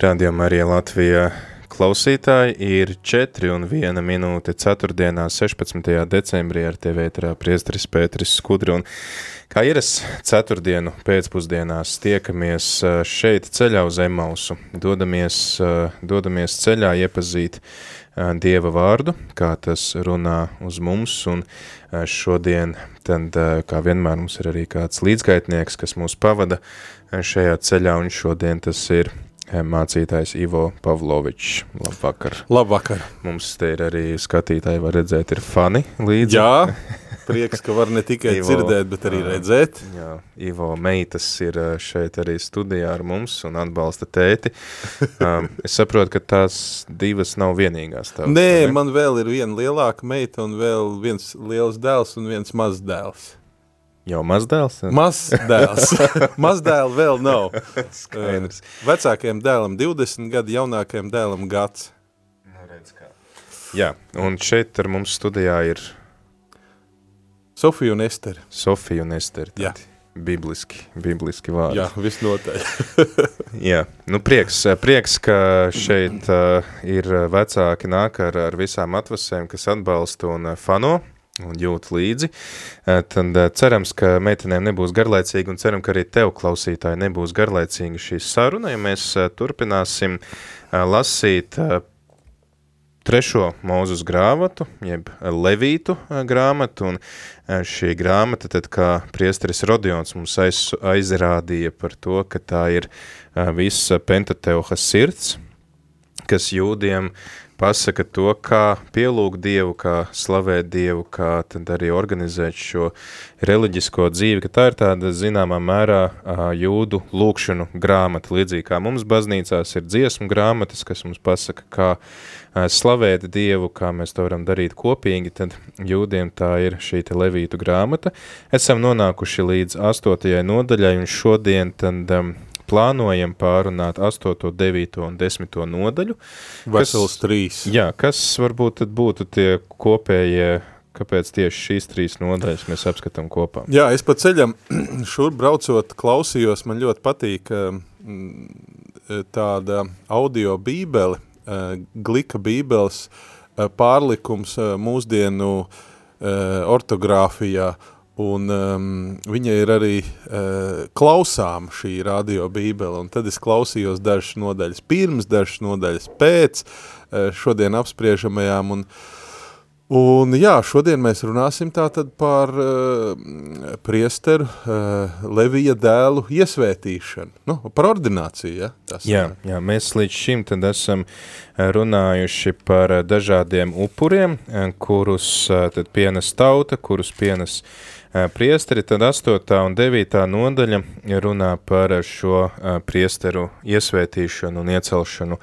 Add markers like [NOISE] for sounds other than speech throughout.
Radio Marija Latvija klausītāji ir 4 un 1 minūte 4. 16. decembrī ar TV ēterā priesteris Pēteris Skudri un kā ieras ceturtdienu pēcpusdienās tiekamies šeit ceļā uz Emausu, dodamies, dodamies ceļā iepazīt Dieva vārdu, kā tas runā uz mums un šodien tad, kā vienmēr, mums ir arī kāds līdzgaitnieks, kas mūs pavada šajā ceļā un šodien tas ir mācītājs Ivo Pavlovičs. Labvakar. Labvakar. Mums te ir arī skatītāji, var redzēt, ir fani līdzi. Jā, prieks, ka var ne tikai Ivo, dzirdēt, bet arī redzēt. Jā, Ivo meitas ir šeit arī studijā ar mums un atbalsta tēti. um, [LAUGHS] es saprotu, ka tās divas nav vienīgās tavas. Nē, ne? man vēl ir viena lielāka meita un vēl viens liels dēls un viens mazs dēls. Jau mazdēls? Mazdēls. [LAUGHS] Mazdēla vēl nav. Skaidrs. Vecākajam dēlam 20 gadi, jaunākajam dēlam gads. Nu, redz kā. Jā, un šeit ar mums studijā ir... Sofija un Esteri. Sofija un Esteri. Jā. Bibliski, bibliski vārdi. Jā, visnotaļ. [LAUGHS] Jā, nu prieks, prieks, ka šeit uh, ir vecāki nāk ar, ar visām atvasēm, kas atbalsta un uh, fano un jūt līdzi, eh, tad eh, cerams, ka meitenēm nebūs garlaicīgi un ceram, ka arī tev, klausītāji, nebūs garlaicīgi šī saruna, ja mēs eh, turpināsim lasīt trešo mūzus grāmatu, jeb Levītu grāmatu, un šī grāmata, tad kā priesteris Rodions mums aiz, aizrādīja par to, ka tā ir visa Pentateuha sirds, kas jūdiem pasaka to, kā pielūgt Dievu, kā slavēt Dievu, kā tad arī organizēt šo reliģisko dzīvi, ka tā ir tāda zināmā mērā jūdu lūkšanu grāmata, līdzīgi kā mums baznīcās ir dziesmu grāmatas, kas mums pasaka, kā slavēt Dievu, kā mēs to varam darīt kopīgi, tad jūdiem tā ir šī te levītu grāmata. Esam nonākuši līdz astotajai nodaļai, un šodien tad um, plānojam pārunāt 8, 9 un 10 nodaļu. Vesels trīs. Jā, kas varbūt būtu tie kopējie, kāpēc tieši šīs trīs nodaļas mēs apskatām kopā? Jā, es pa ceļam [CLEARS THROAT] šur braucot klausījos, man ļoti patīk mm, tāda audio bībeli, glika bībeles pārlikums mūsdienu ortogrāfijā, Un um, viņa ir arī uh, klausām šī radio bībele, un tad es klausījos dažas nodaļas pirms, dažas nodaļas pēc uh, šodien apspriežamajām, un uh, Un jā, šodien mēs runāsim tātad par uh, priesteru uh, Levija dēlu iesvētīšanu, nu, par ordināciju, ja? Tas jā, jā, mēs līdz šim tad esam runājuši par dažādiem upuriem, kurus tad pienes tauta, kurus pienes priesteri, tad 8. un 9. nodaļa runā par šo priesteru iesvētīšanu un iecelšanu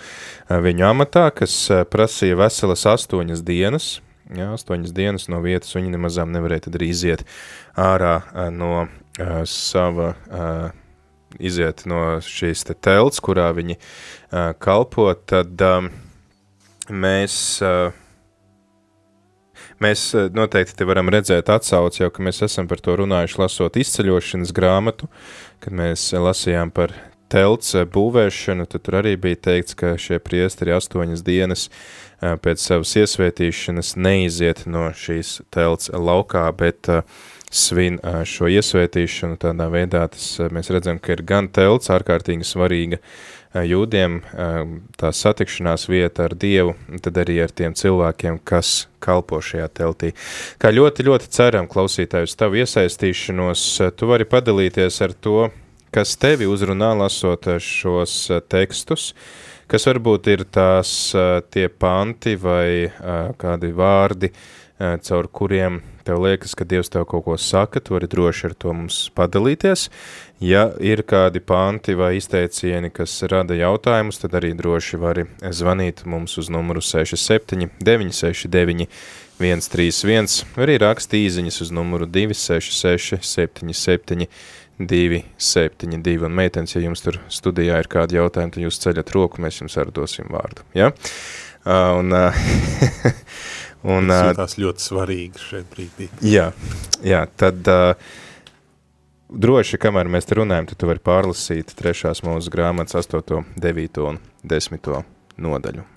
viņu amatā, kas prasīja veselas astoņas dienas, jā, astoņas dienas no vietas, viņi nemazām nevarēja tad arī iziet ārā no uh, sava, uh, iziet no šīs te telts, kurā viņi uh, kalpo, tad um, mēs, uh, mēs noteikti te varam redzēt atsauci, jau ka mēs esam par to runājuši lasot izceļošanas grāmatu, kad mēs lasījām par telts būvēšanu, tad tur arī bija teikts, ka šie priesteri astoņas dienas uh, pēc savas iesvētīšanas neiziet no šīs telts laukā, bet svin šo iesvētīšanu tādā veidā, tas mēs redzam, ka ir gan telts ārkārtīgi svarīga jūdiem, tā satikšanās vieta ar Dievu, tad arī ar tiem cilvēkiem, kas kalpo šajā teltī. Kā ļoti, ļoti ceram, klausītāji, uz tavu iesaistīšanos, tu vari padalīties ar to, kas tevi uzrunā lasot šos tekstus, uh, kas varbūt ir tās tie panti vai kādi vārdi, caur kuriem tev liekas, ka Dievs tev kaut ko saka, tu vari droši ar to mums padalīties. Ja ir kādi panti vai izteicieni, kas rada jautājumus, tad arī droši vari zvanīt mums uz numuru 67 969 131, vai arī rakst īziņas uz numuru 266 77 272, un meitenes, ja jums tur studijā ir kādi jautājumi, tad jūs ceļat roku, mēs jums arī dosim vārdu, ja? Uh, un, uh, [LAUGHS] un, uh, tās ļoti svarīgi šeit brīdī. Jā, jā tad uh, droši, kamēr mēs te runājam, tad tu vari pārlasīt trešās mūsu grāmatas 8, 9 un 10 nodaļu.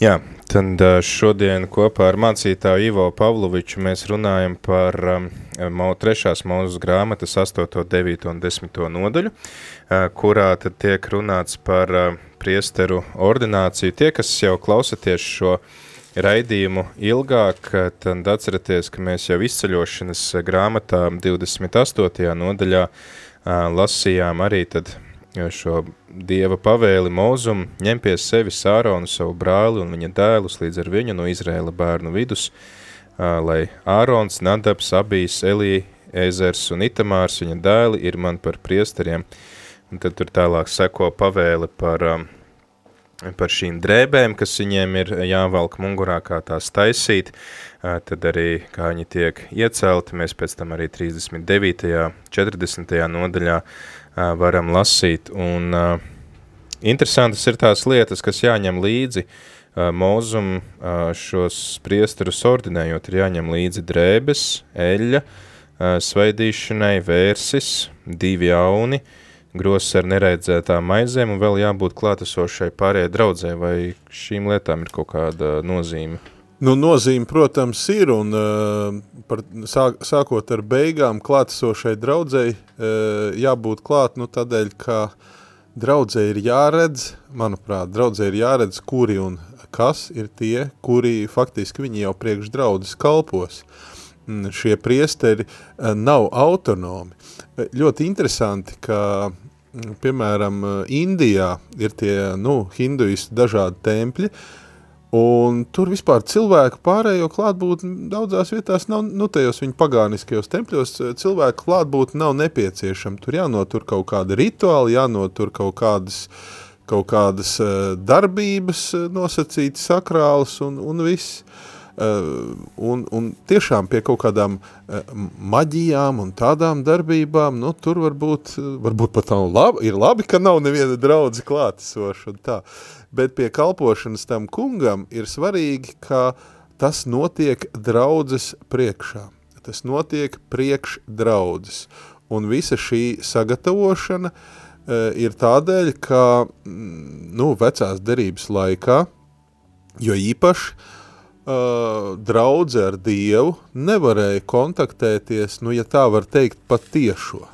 Jā, Tad šodien kopā ar mācītāju Ivo Pavloviču mēs runājam par um, trešās mūzes grāmatas 8, 9 un 10 nodaļu, kurā tad tiek runāts par priesteru ordināciju. Tie, kas jau klausaties šo raidījumu ilgāk, tad atceraties, ka mēs jau izceļošanas grāmatā 28. nodaļā lasījām arī tad šo dieva pavēli mūzumu, ņem pie sevis Āronu savu brāli un viņa dēlus līdz ar viņu no Izrēla bērnu vidus, lai Ārons, Nadabs, Abijs, Elī, Ezers un Itamārs, viņa dēli, ir man par priesteriem. Un tad tur tālāk seko pavēle par, par šīm drēbēm, kas viņiem ir jāvalk mugurā, kā tās taisīt, tad arī kā viņi tiek iecelti, mēs pēc tam arī 39. 40. nodaļā varam lasīt. Un interesantas ir tās lietas, kas jāņem līdzi mūzum šos priesterus ordinējot, ir jāņem līdzi drēbes, eļļa, svaidīšanai, vērsis, divi jauni, gross ar nereidzētām maizēm un vēl jābūt klātesošai pārējai draudzē, vai šīm lietām ir kaut kāda nozīme? Nu, nozīme, protams, ir, un uh, par, sāk, sākot ar beigām klātesošai draudzei uh, jābūt klāt, nu, tādēļ, ka draudzē ir jāredz, manuprāt, draudzē ir jāredz, kuri un kas ir tie, kuri faktiski viņi jau priekš draudzes kalpos. Mm, šie priesteri uh, nav autonomi. Ļoti interesanti, ka, mm, piemēram, Indijā ir tie, nu, hinduisti dažādi tempļi, uh, Un tur vispār cilvēku pārējo klātbūtni daudzās vietās nav, nu tajos viņa pagāniskajos tempļos, cilvēku klātbūtni nav nepieciešama. Tur jānotur kaut kāda rituāli, jānotur kaut kādas, kaut kādas darbības nosacītas sakrālas un, un viss. Un, un tiešām pie kaut kādām maģijām un tādām darbībām, nu, tur varbūt, varbūt pat nav labi, ir labi, ka nav neviena draudze klātesoša un tā. Uh, bet pie kalpošanas tam kungam ir svarīgi, ka tas notiek draudzes priekšā. Tas notiek priekš draudzes. Un visa šī sagatavošana uh, ir tādēļ, ka mm, nu, vecās derības laikā, jo īpaši uh, draudze ar Dievu nevarēja kontaktēties, nu, ja tā var teikt, patiešo.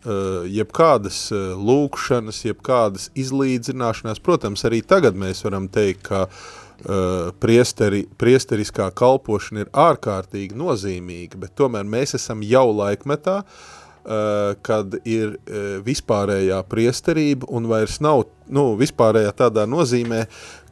Uh, jebkādas uh, lūkšanas, jebkādas izlīdzināšanās. Protams, arī tagad mēs varam teikt, ka uh, priesteri, priesteriskā kalpošana ir ārkārtīgi nozīmīga, bet tomēr mēs esam jau laikmetā, uh, kad ir uh, vispārējā priesterība un vairs nav nu, vispārējā tādā nozīmē,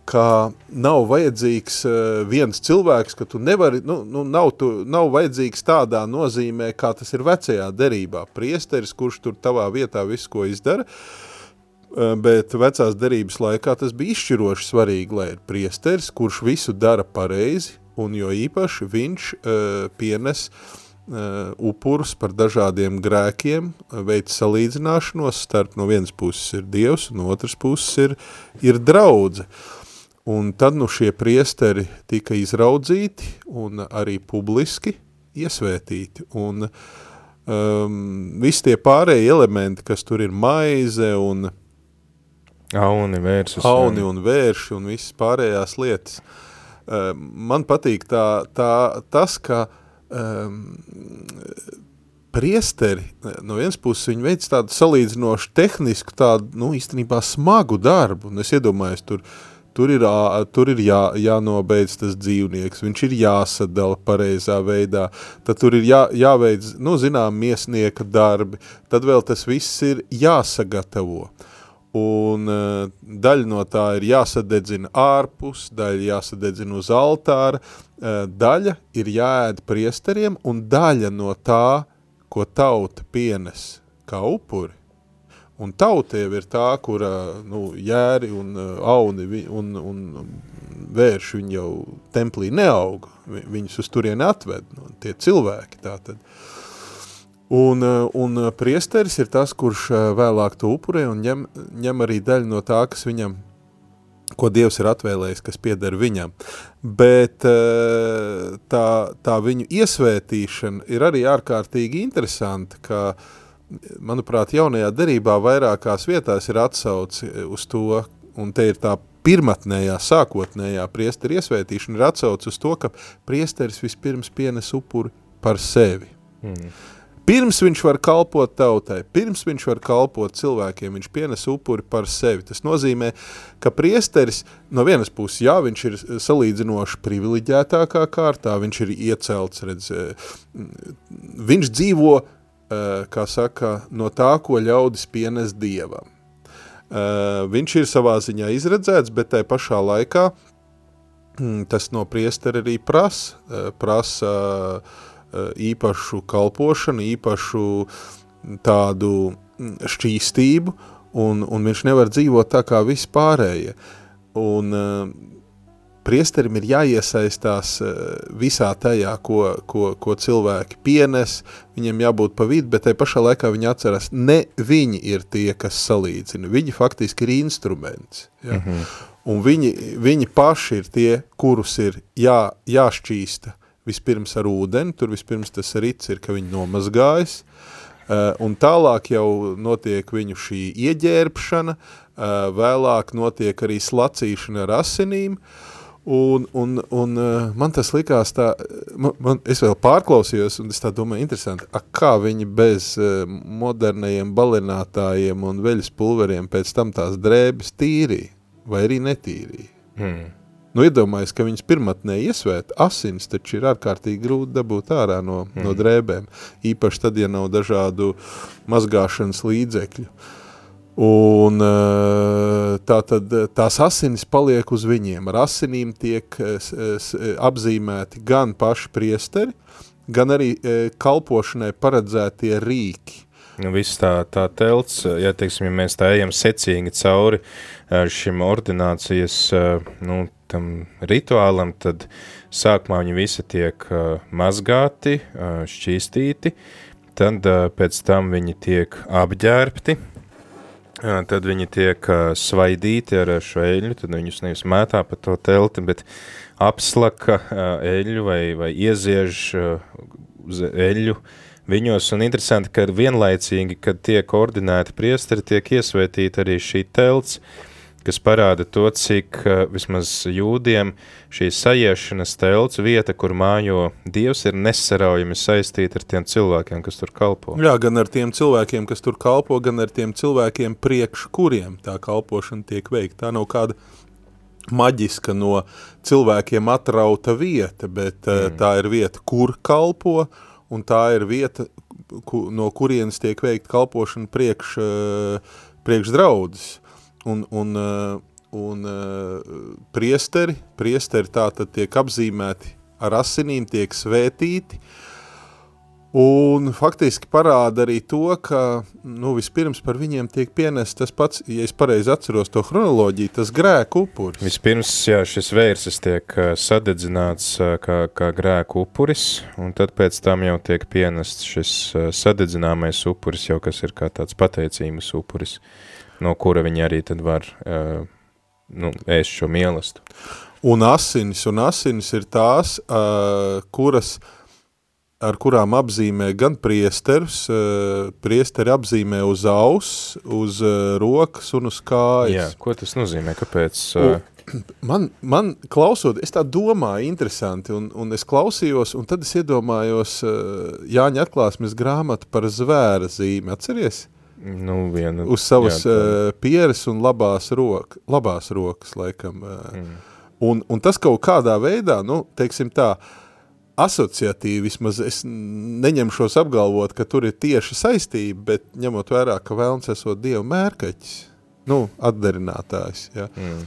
ka nav vajadzīgs uh, viens cilvēks, ka tu nevari, nu, nu nav, tu, nav vajadzīgs tādā nozīmē, kā tas ir vecajā derībā. Priesteris, kurš tur tavā vietā visu, ko izdara, uh, bet vecās derības laikā tas bija izšķiroši svarīgi, lai ir priesteris, kurš visu dara pareizi, un jo īpaši viņš uh, pienes uh, upurus par dažādiem grēkiem, veids salīdzināšanos starp no vienas puses ir Dievs, un otras puses ir, ir draudze. Uh, Un tad nu šie priesteri tika izraudzīti un arī publiski iesvētīti. Un um, visi tie pārējie elementi, kas tur ir maize un auni, vēršus, auni un vērši un visas pārējās lietas. Um, man patīk tā, tā, tas, ka um, priesteri, no vienas puses viņi veic tādu salīdzinošu tehnisku, tādu, nu, īstenībā smagu darbu, un es iedomājos tur, uh, Tur ir, tur ir jā, jānobeidz tas dzīvnieks, viņš ir jāsadala pareizā veidā, tad tur ir jā, jāveic, nu, zinām, miesnieka darbi, tad vēl tas viss ir jāsagatavo. un daļa no tā ir jāsadedzina ārpus, daļa jāsadedzina uz altāra, daļa ir jāēd priesteriem, un daļa no tā, ko tauta pienes kā upuri, un tauta jau ir tā, kura nu, jēri un uh, auni un, un vērši viņi jau templī neauga, vi, viņus uz turieni atved, nu, tie cilvēki tātad. Un, un priesteris ir tas, kurš vēlāk to upurē un ņem, ņem arī daļu no tā, kas viņam, ko Dievs ir atvēlējis, kas pieder viņam. Bet tā, tā viņu iesvētīšana ir arī ārkārtīgi interesanta, ka, manuprāt, jaunajā derībā vairākās vietās ir atsauci uz to, un te ir tā pirmatnējā, sākotnējā priesteri iesvētīšana ir atsauc uz to, ka priesteris vispirms pienes upuri par sevi. Mm. Pirms viņš var kalpot tautai, pirms viņš var kalpot cilvēkiem, viņš pienes upuri par sevi. Tas nozīmē, ka priesteris no vienas puses, jā, viņš ir salīdzinoši privileģētākā kārtā, viņš ir iecelts, redz, viņš dzīvo, kā saka, no tā, ko ļaudis pienes Dievam. Viņš ir savā ziņā izredzēts, bet tai pašā laikā mm, tas no priestera arī prasa, prasa Eh, īpašu kalpošanu, īpašu tādu mm, šķīstību, un, un viņš nevar dzīvot tā kā vispārējie. Un uh, priesterim ir jāiesaistās uh, visā tajā, ko, ko, ko cilvēki pienes, viņiem jābūt pa vidu, bet tai pašā laikā viņi atceras, ne viņi ir tie, kas salīdzina, viņi faktiski ir instruments. Ja? Mm -hmm. Un viņi, viņi paši ir tie, kurus ir jā, jāšķīsta, vispirms ar ūdeni, tur vispirms tas rits ir, ka viņi nomazgājas, uh, un tālāk jau notiek viņu šī ieģērbšana, uh, vēlāk notiek arī slacīšana ar asinīm, un, un, un uh, man tas likās tā, man, man, es vēl pārklausījos, un es tā domāju, interesanti, a, kā viņi bez uh, modernajiem balinātājiem un veļas pulveriem pēc tam tās drēbes tīrīja, vai arī netīrīja. Hmm. Nu, iedomājies, ka viņas pirmatnē iesvēt, asins taču ir ārkārtīgi grūti dabūt ārā no, mm. no drēbēm. Īpaši tad, ja nav dažādu mazgāšanas līdzekļu. Un eh, tā tad tās asinis paliek uz viņiem. Ar asinīm tiek apzīmēti gan paši priesteri, gan arī eh, kalpošanai paredzētie rīki. Nu, viss tā, tā telts, ja, teiksim, ja mēs tā ejam secīgi cauri eh, šim ordinācijas, nu, tam rituālam, tad sākumā viņi visi tiek mazgāti, šķīstīti, tad pēc tam viņi tiek apģērbti, tad viņi tiek svaidīti ar šo eļļu, tad viņus nevis mētā pa to telti, bet apslaka eļļu vai, vai ieziež uz eļļu viņos, un interesanti, ka vienlaicīgi, kad tiek ordinēti priesteri, tiek iesvētīta arī šī telts, kas parāda to, cik vismaz jūdiem šī sajiešanas telts vieta, kur mājo Dievs, ir nesaraujami saistīta ar tiem cilvēkiem, kas tur kalpo. Jā, gan ar tiem cilvēkiem, kas tur kalpo, gan ar tiem cilvēkiem priekš kuriem tā kalpošana tiek veikta. Tā nav kāda maģiska no cilvēkiem atrauta vieta, bet mm. tā ir vieta, kur kalpo, un tā ir vieta, ku, no kurienes tiek veikta kalpošana priekš, priekš draudzes un, un, uh, un uh, priesteri, priesteri tā tad tiek apzīmēti ar asinīm, tiek svētīti, un faktiski parāda arī to, ka, nu, vispirms par viņiem tiek pienest tas pats, ja es pareizi atceros to chronoloģiju, tas grēku upuris. Vispirms, jā, šis vērsis tiek uh, sadedzināts kā, kā grēku upuris, un tad pēc tam jau tiek pienests šis sadedzināmais upuris, jau kas ir kā tāds pateicības upuris. Uh, no kura viņi arī tad var uh, nu, ēst šo mielastu. Un asinis, un asinis ir tās, uh, kuras, ar kurām apzīmē gan priesterus, uh, priesteri apzīmē uz aus, uz uh, rokas un uz kājas. Jā, ko tas nozīmē, kāpēc? Uh... [CLEARS THROAT] Man, man klausot, es tā domāju interesanti, un, un es klausījos, un tad es iedomājos uh, Jāņa atklāsmes grāmatu par zvēra zīmi, atceries? Nu, viena, uz savas jā, uh, pieres un labās, roka, labās rokas, laikam. Uh, mm. un, un tas kaut kādā veidā, nu, teiksim tā, asociatīvi, vismaz es neņemšos apgalvot, ka tur ir tieši saistība, bet ņemot vērā, ka vēlns esot Dievu mērkaķis, nu, atdarinātājs. Ja. Mm.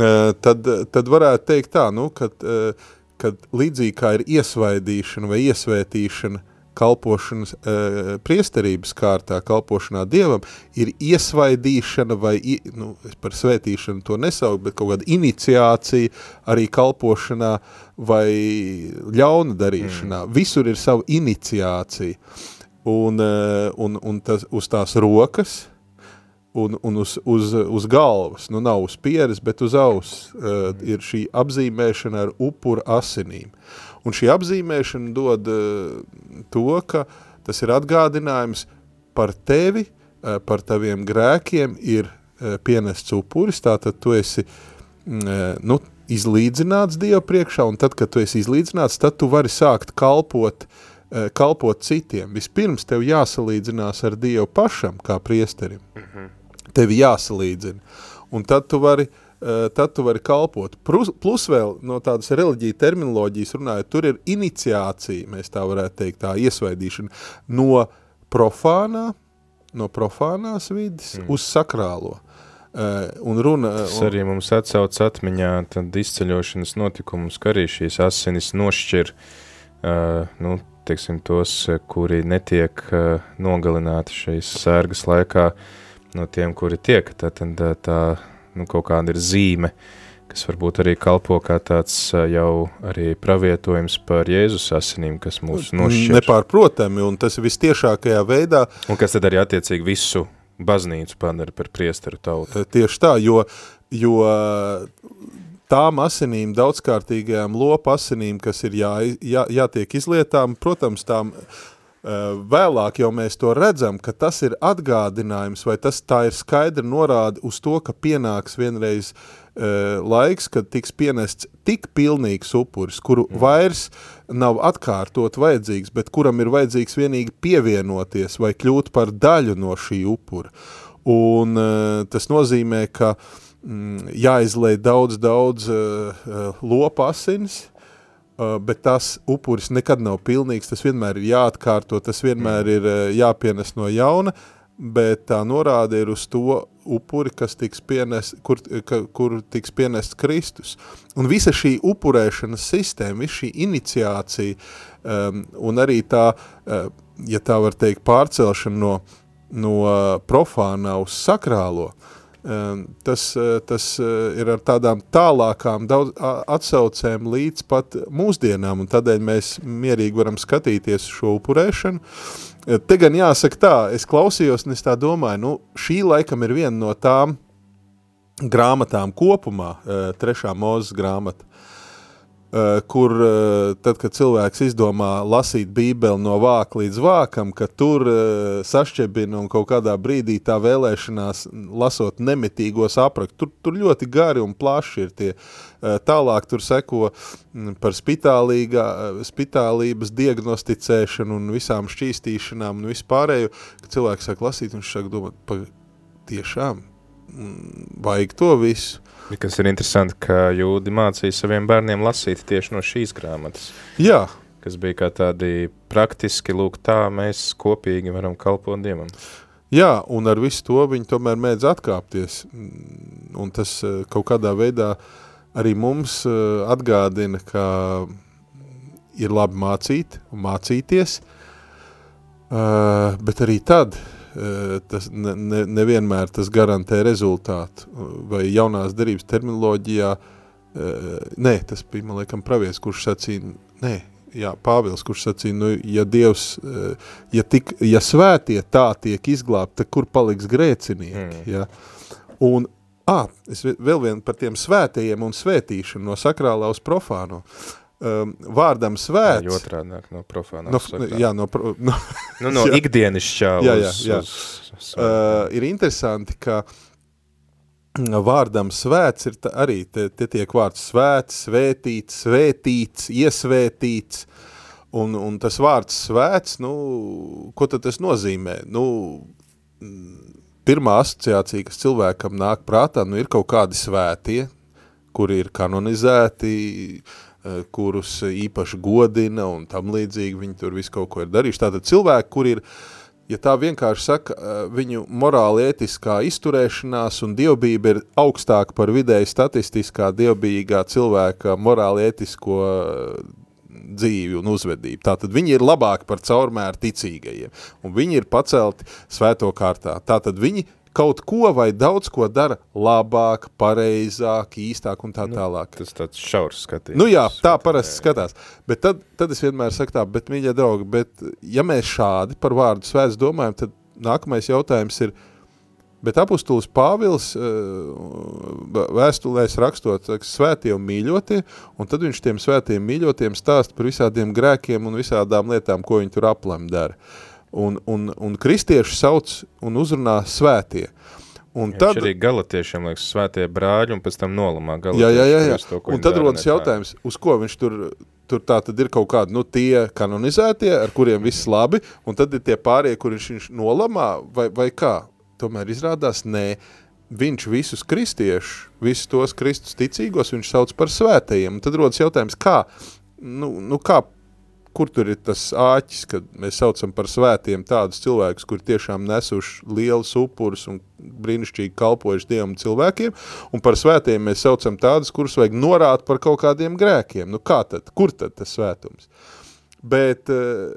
Uh, tad, tad varētu teikt tā, nu, kad, uh, kad līdzīgi kā ir iesvaidīšana vai iesvētīšana kalpošanas uh, priesterības kārtā, kalpošanā Dievam, ir iesvaidīšana vai, nu, par svētīšanu to nesauku, bet kaut kāda iniciācija arī kalpošanā vai ļauna darīšanā. Mm. Visur ir sava iniciācija. Un, uh, un, un tas, uz tās rokas, un, un uz, uz, uz galvas, nu nav uz pieres, bet uz auss, uh, ir šī apzīmēšana ar upura asinīm. Un šī apzīmēšana dod uh, to, ka tas ir atgādinājums par tevi, uh, par taviem grēkiem ir uh, pienests upuris, tātad tu esi uh, nu, izlīdzināts Dieva priekšā, un tad, kad tu esi izlīdzināts, tad tu vari sākt kalpot kalpot citiem. Vispirms tev jāsalīdzinās ar Dievu pašam, kā priesterim. Mm -hmm tevi jāsalīdzina. Un tad tu vari, uh, tad tu vari kalpot. Plus, plus vēl no tādas reliģija terminoloģijas runājot, tur ir iniciācija, mēs tā varētu teikt, tā iesvaidīšana no profānā, no profānās vidas mm. uz sakrālo. Uh, un runa, Tas un... arī mums atsauc atmiņā tad izceļošanas notikumus, ka arī šīs asinis nošķir uh, nu, teiksim, tos, kuri netiek uh, nogalināti šīs sērgas laikā, no tiem, kuri tiek. Tā, tā, tā nu, kaut kāda ir zīme, kas varbūt arī kalpo kā tāds jau arī pravietojums par Jēzus asinīm, kas mūs nošķir. Nepārprotami, un tas vistiešākajā veidā. Un kas tad arī attiecīgi visu baznīcu padara par priesteru tautu. Tieši tā, jo, jo tām asinīm, daudzkārtīgajām lopu asinīm, kas ir jā, jā, jātiek izlietām, protams, tām vēlāk jau mēs to redzam, ka tas ir atgādinājums, vai tas tā ir skaidra norāde uz to, ka pienāks vienreiz uh, laiks, kad tiks pienests tik pilnīgs upuris, kuru mm. vairs nav atkārtot vajadzīgs, bet kuram ir vajadzīgs vienīgi pievienoties vai kļūt par daļu no šī upura. Un uh, tas nozīmē, ka mm, jāizlej daudz, daudz uh, lopa asins, bet tas upuris nekad nav pilnīgs, tas vienmēr ir jāatkārto, tas vienmēr ir uh, jāpienes no jauna, bet tā norāde ir uz to upuri, kas tiks pienest, kur, ka, kur tiks pienests Kristus. Un visa šī upurēšanas sistēma, visa šī iniciācija um, un arī tā, uh, ja tā var teikt, pārcelšana no, no profānā uz sakrālo, uh, tas, eh, tas eh, ir ar tādām tālākām daudz, atsaucēm līdz pat mūsdienām, un tādēļ mēs mierīgi varam skatīties šo upurēšanu. Eh, te gan jāsaka tā, es klausījos un es tā domāju, nu, šī laikam ir viena no tām grāmatām kopumā, trešā mūzes grāmata, kur uh, tad, kad cilvēks izdomā lasīt bībeli no vāka līdz vākam, ka tur uh, sašķebina un kaut kādā brīdī tā vēlēšanās lasot nemitīgos apraktus, tur, tur ļoti gari un plaši ir tie. Tālāk tur seko mm, par spitālības diagnosticēšanu un visām šķīstīšanām un vispārēju, ka cilvēks sāk lasīt un viņš sāk domāt, pa, tiešām, mm, vajag to visu. Kas ir interesanti, ka jūdi mācīja saviem bērniem lasīt tieši no šīs grāmatas. Jā. Kas bija kā tādi praktiski, lūk, tā mēs kopīgi varam kalpot Dievam. Jā, un ar visu to viņi tomēr mēdz atkāpties. Un tas eh, kaut kādā veidā arī mums eh, atgādina, ka ir labi mācīt un mācīties, eh, bet arī tad, tas ne, ne, nevienmēr tas garantē rezultātu. Vai jaunās darības terminoloģijā, eh, nē, tas bija, man liekam, pravies, kurš sacīja, nē, jā, Pāvils, kurš sacīja, nu, ja Dievs, eh, ja, tik, ja svētie tā tiek izglābti, tad kur paliks grēcinieki, mm. ja? Un, ā, es vēl vien par tiem svētajiem un svētīšanu no sakrālā uz profāno. Uh, um, vārdam svēts. Jā, otrādāk no profānā. No, jā, no, pro, no, nu, no ikdienišķā [LAUGHS] jā, jā, jā. Uz, uz, uh, ir interesanti, ka vārdam svēts ir tā, arī, te, te tiek vārds svēts, svētīts, svētīts, iesvētīts, un, un tas vārds svēts, nu, ko tad tas nozīmē? Nu, pirmā asociācija, kas cilvēkam nāk prātā, nu, ir kaut kādi svētie, kuri ir kanonizēti, uh, kurus īpaši godina un tam līdzīgi viņi tur visu kaut ko ir darījuši. Tātad cilvēki, kur ir ja tā vienkārši saka, uh, viņu morāli ētiskā izturēšanās un dievbība ir augstāka par vidēji statistiskā dievbīgā cilvēka morāli ētisko uh, dzīvi un uzvedību. Tātad viņi ir labāki par caurmēru ticīgajiem, un viņi ir pacelti svēto kārtā. Tātad viņi kaut ko vai daudz ko dara labāk, pareizāk, īstāk un tā Nu, tālāk. Tas tāds šaurs skatījums. Nu jā, tā parasti skatās. Bet tad, tad es vienmēr saku tā, bet, mīļie draugi, bet ja mēs šādi par vārdu svēts domājam, tad nākamais jautājums ir, bet apustulis Pāvils eh, vēstulēs rakstot svētie un mīļotie, un tad viņš tiem svētiem mīļotiem stāsta par visādiem grēkiem un visādām lietām, ko viņi tur aplem dara. Un, un, un kristieši sauc un uzrunā svētie. Un Tad... Viņš arī galatiešiem liekas svētie brāļi un pēc tam nolamā Jā, jā, jā, jā. To, un tad rodas jautājums, uz ko viņš tur, tur tā tad ir kaut kādi, nu, tie kanonizētie, ar kuriem viss labi, un tad ir tie pārējie, kur viņš, viņš nolamā, vai, vai kā? Tomēr izrādās, nē, viņš visus kristiešus, visus tos kristus ticīgos, viņš sauc par svētajiem. Un tad rodas jautājums, kā, nu, nu kā, kur tur ir tas āķis, kad mēs saucam par svētiem tādus cilvēkus, kur tiešām nesuši lielus upurus un brīnišķīgi kalpojuši Dievam cilvēkiem, un par svētiem mēs saucam tādus, kurus vajag norāt par kaut kādiem grēkiem. Nu kā tad? Kur tad tas svētums? Bet uh,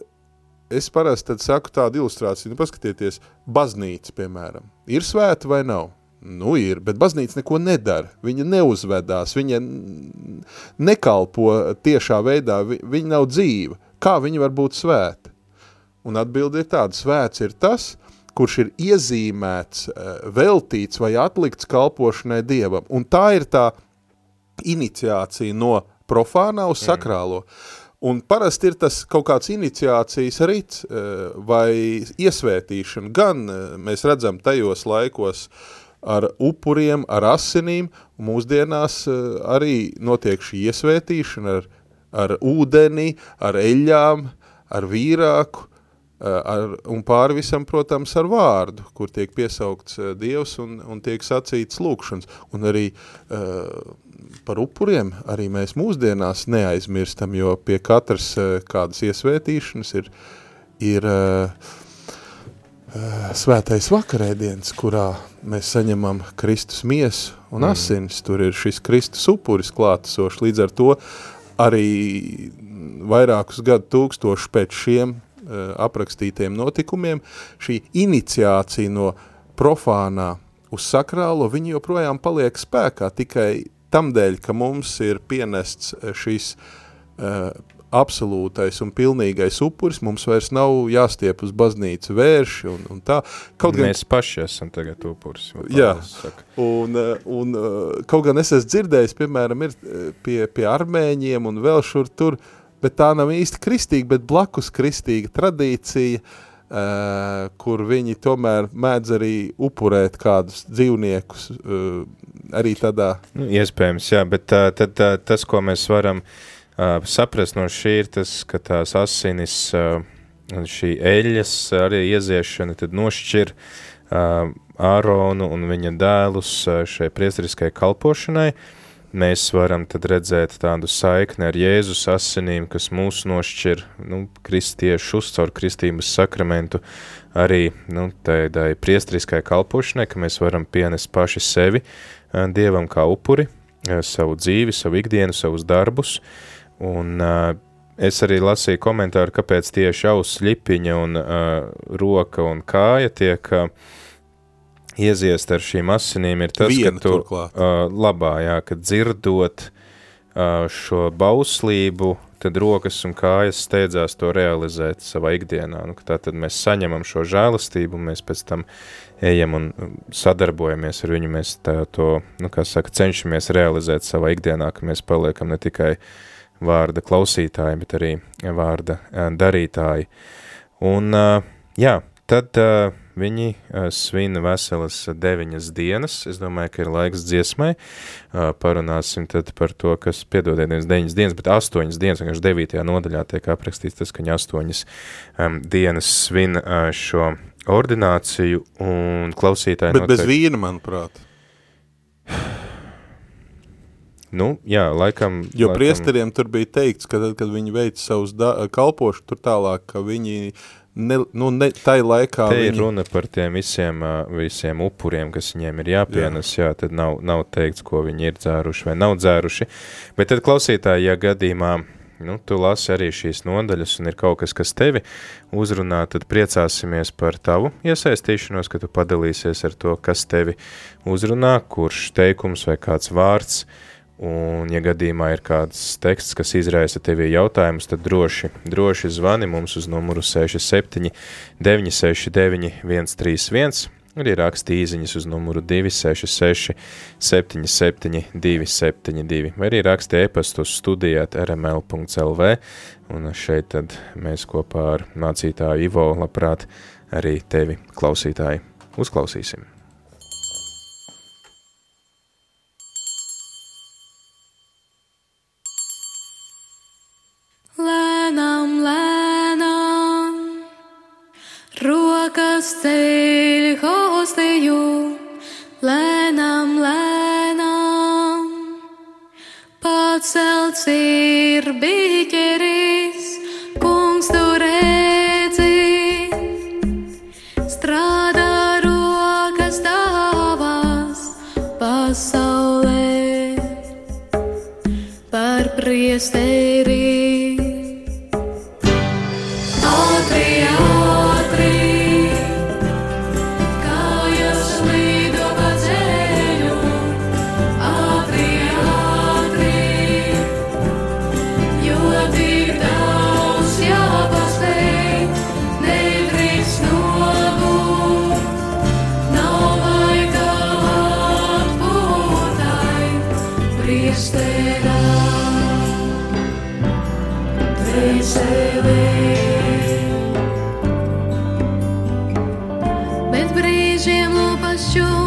es parasti saku tādu ilustrāciju, nu paskatieties, baznīca, piemēram, ir svēta vai nav? Nu ir, bet baznīca neko nedara, viņa neuzvedās, viņa nekalpo tiešā veidā, vi- viņa nav dzīva. Kā viņa var būt svēta? Un atbildi ir tāda, svēts ir tas, kurš ir iezīmēts, eh, veltīts vai atlikts kalpošanai Dievam. Un tā ir tā iniciācija no profānā uz sakrālo. Un parasti ir tas kaut kāds iniciācijas rits eh, vai iesvētīšana. Gan eh, mēs redzam tajos laikos ar upuriem, ar asinīm, mūsdienās eh, arī notiek šī iesvētīšana ar, ar ūdeni, ar eļļām, ar vīrāku, eh, ar, un pāri visam, protams, ar vārdu, kur tiek piesaukts eh, Dievs un, un tiek sacīts lūkšanas. Un arī uh, par upuriem arī mēs mūsdienās neaizmirstam, jo pie katras uh, kādas iesvētīšanas ir, ir uh, svētais vakarēdiens, kurā mēs saņemam Kristus miesu un asinis. Tur ir šis Kristus upuris klātesošs. Līdz ar to arī vairākus gadu tūkstoši pēc šiem uh, aprakstītiem notikumiem šī iniciācija no profānā uz sakrālo, viņi joprojām paliek spēkā tikai tam dēļ, ka mums ir pienests eh, šis uh, absolūtais un pilnīgais upuris, mums vairs nav jāstiep uz baznīcu vērši un, un tā. Kaut gan Mēs paši esam tagad upuris. Jā. Un, eh, un eh, kaut gan es esmu dzirdējis, piemēram, ir eh, pie, pie armēņiem un vēl šur tur, bet tā nav īsti kristīga, bet blakus kristīga tradīcija, uh, kur viņi tomēr mēdz arī upurēt kādus dzīvniekus, uh, arī tādā, Nu, iespējams, jā, bet tā, tad tā, tas, ko mēs varam uh, saprast no šī, ir tas, ka tās asinis, uh, un šī eļas arī ieziešana, tad nošķir uh, Āronu un viņa dēlus uh, šai priesteriskai kalpošanai. Mēs varam tad redzēt tādu saikni ar Jēzus asinīm, kas mūs nošķir, nu, kristiešus caur kristības sakramentu, arī, nu, tādai priesteriskai kalpošanai, ka mēs varam pienest paši sevi uh, Dievam kā upuri, uh, savu dzīvi, savu ikdienu, savus darbus, un uh, es arī lasīju komentāru, kāpēc tieši auss ļipiņa un uh, roka un kāja tiek uh, ieziest ar šīm asinīm, ir tas, Viena ka tu turklāt. uh, labā, jā, ka dzirdot uh, šo bauslību, tad rokas un kājas steidzās to realizēt savā ikdienā. Nu, tā tad mēs saņemam šo žēlastību, mēs pēc tam ejam un sadarbojamies ar viņu, mēs tā, to, nu, kā saka, cenšamies realizēt savā ikdienā, ka mēs paliekam ne tikai vārda klausītāji, bet arī vārda darītāji. Un, jā, tad viņi svina veselas deviņas dienas. Es domāju, ka ir laiks dziesmai. Parunāsim tad par to, kas, piedodiet, nevis deviņas dienas, bet astoņas dienas, vienkārši devītajā nodaļā tiek aprakstīts tas, ka viņi astoņas dienas svin šo ordināciju un klausītāji bet bez vīna, manuprāt. [SIGHS] Nu, jā, laikam... Jo laikam, priesteriem tur bija teikts, ka tad, kad viņi veic savus da- kalpošu tur tālāk, ka viņi ne, nu, ne, tai laikā Te ir viņi... runa par tiem visiem, visiem upuriem, kas viņiem ir jāpienes, jā. jā, tad nav, nav teikts, ko viņi ir dzēruši vai nav dzēruši. Bet tad klausītāji, ja gadījumā nu, tu lasi arī šīs nodaļas un ir kaut kas, kas tevi uzrunā, tad priecāsimies par tavu iesaistīšanos, ka tu padalīsies ar to, kas tevi uzrunā, kurš teikums vai kāds vārds, un ja gadījumā ir kāds teksts, kas izraisa tevi jautājumus, tad droši, droši zvani mums uz numuru 67 969 131, arī raksti īziņas uz numuru 266 77 272, vai arī raksti e-pastu uz studijāt rml.lv, un šeit tad mēs kopā ar mācītāju Ivo labprāt arī tevi klausītāji uzklausīsim. Luigi, no pasture.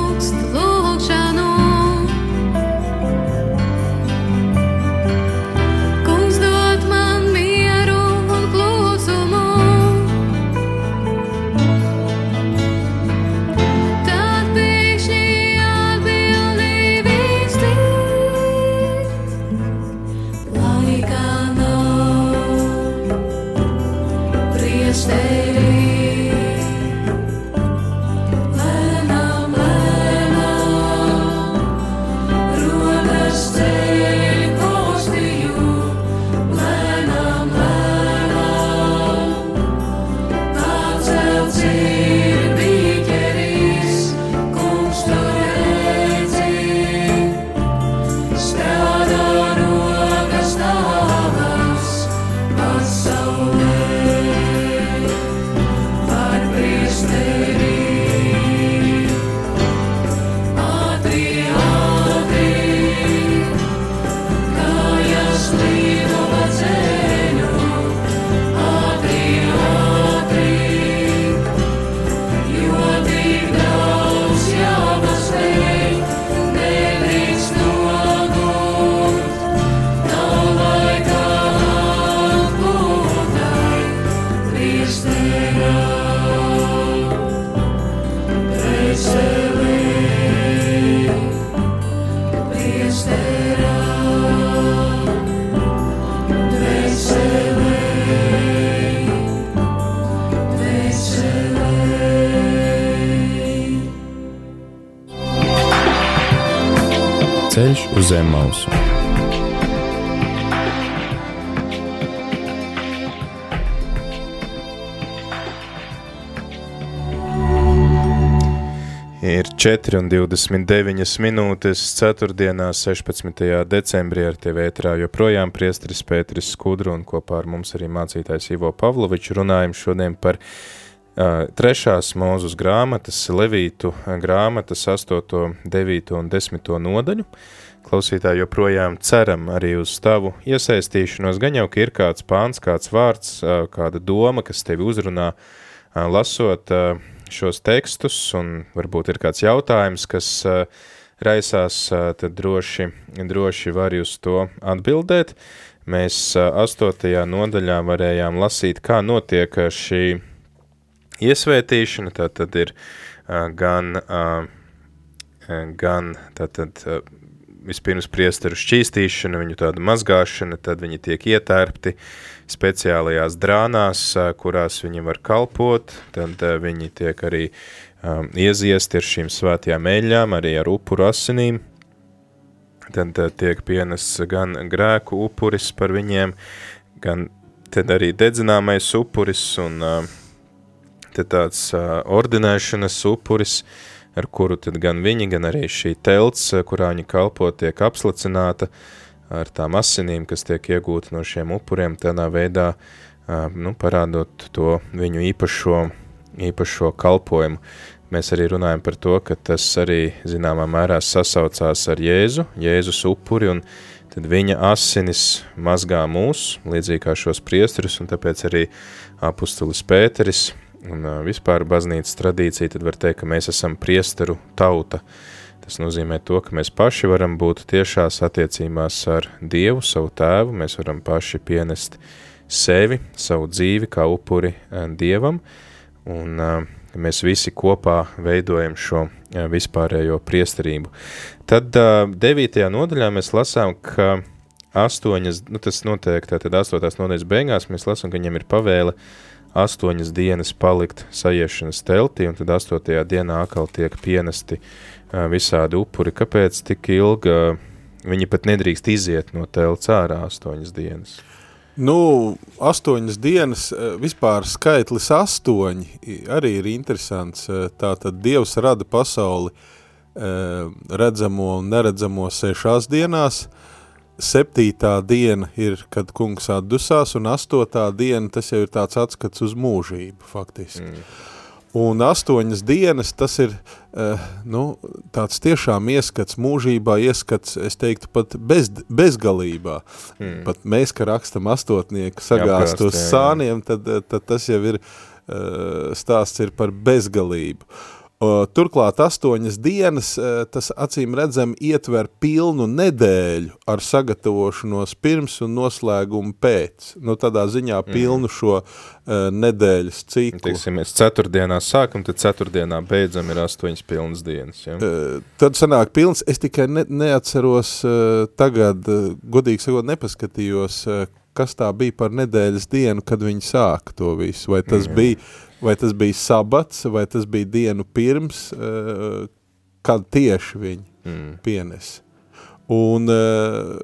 Ceļš uz zem mausu. Ir 4,29 minūtes 4. 16. decembrī ar tevi ētrā joprojām priesteris Pēteris Skudru un kopā ar mums arī mācītājs Ivo Pavlovičs runājam šodien par uh, trešās mūzus grāmatas, Levītu grāmatas 8, 9 un 10 nodaļu. Klausītāji joprojām ceram arī uz tavu iesaistīšanos, gan jau, ka ir kāds pāns, kāds vārds, kāda doma, kas tevi uzrunā, lasot šos tekstus, un varbūt ir kāds jautājums, kas raisās, tad droši, droši var uz to atbildēt. Mēs astotajā nodaļā varējām lasīt, kā notiek šī iesvētīšana, tā tad ir uh, gan, uh, gan tātad, uh, vispirms priesteru šķīstīšana, viņu tāda mazgāšana, tad viņi tiek ietērpti speciālajās drānās, kurās viņi var kalpot, tad viņi tiek arī um, ieziesti ar šīm svētajām eļļām, arī ar upuru asinīm, tad tiek pienests gan grēku upuris par viņiem, gan tad arī dedzināmais upuris un uh, tad tāds uh, ordinēšanas upuris, ar kuru tad gan viņi, gan arī šī telts, kurā viņi kalpo, tiek apslacināta ar tām asinīm, kas tiek iegūta no šiem upuriem, tādā veidā, uh, nu, parādot to viņu īpašo, īpašo kalpojumu. Mēs arī runājam par to, ka tas arī zināmā mērā sasaucās ar Jēzu, Jēzus upuri, un tad viņa asinis mazgā mūs, līdzīgi kā šos priesterus, un tāpēc arī apustulis Pēteris un uh, vispār baznīcas tradīcija, tad var teikt, ka mēs esam priesteru tauta. Tas nozīmē to, ka mēs paši varam būt tiešās attiecībās ar Dievu, savu tēvu, mēs varam paši pienest sevi, savu dzīvi kā upuri uh, Dievam, un uh, mēs visi kopā veidojam šo uh, vispārējo priesterību. Tad uh, 9. nodaļā mēs lasām, ka astoņas, nu tas notiek tātad astotās nodaļas beigās, mēs lasām, ka viņam ir pavēle astoņas dienas palikt sajiešanas teltī, un tad astotajā dienā atkal tiek pienesti uh, visādi upuri. Kāpēc tik ilga uh, viņi pat nedrīkst iziet no telts ārā astoņas dienas? Nu, astoņas dienas, vispār skaitlis astoņi, arī ir interesants. Tātad Dievs rada pasauli redzamo un neredzamo sešās dienās. Septītā diena ir, kad kungs atdusās, un astotā diena, tas jau ir tāds atskats uz mūžību, faktiski. Mm. Un astoņas dienas, tas ir uh, nu, tāds tiešām ieskats mūžībā, ieskats, es teiktu, pat bez, bezgalībā. Mm. Pat mēs, ka rakstam astotnieku sagāst Apgāzt, uz jā, jā. sāniem, tad, tad tas jau ir uh, stāsts ir par bezgalību. Uh, turklāt astoņas dienas, uh, tas acīm redzam ietver pilnu nedēļu ar sagatavošanos pirms un noslēgumu pēc. Nu, tādā ziņā pilnu šo uh, nedēļas ciklu. Teiksim, mēs ceturtdienā sākam, tad ceturtdienā beidzam ir astoņas pilnas dienas. Ja? Uh, Tad sanāk pilns, es tikai ne, neatceros uh, tagad, godīgi sakot, nepaskatījos, kas tā bija par nedēļas dienu, kad viņi sāka to visu. Vai tas, mm. bija, vai tas bija sabats, vai tas bija dienu pirms, uh, kad tieši viņi Mm. pienes. Un uh,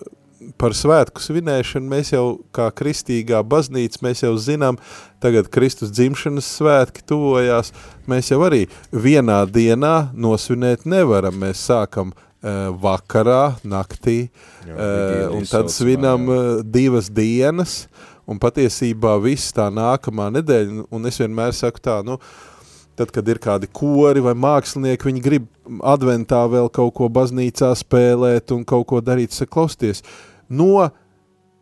par svētku svinēšanu mēs jau, kā kristīgā baznīca, mēs jau zinām, tagad Kristus dzimšanas svētki tuvojās, mēs jau arī vienā dienā nosvinēt nevaram. Mēs sākam uh, vakarā, naktī, Jā, uh, un tad svinam uh, divas dienas, un patiesībā viss tā nākamā nedēļa, un es vienmēr saku tā, nu, tad, kad ir kādi kori vai mākslinieki, viņi grib adventā vēl kaut ko baznīcā spēlēt un kaut ko darīt, saklausties. No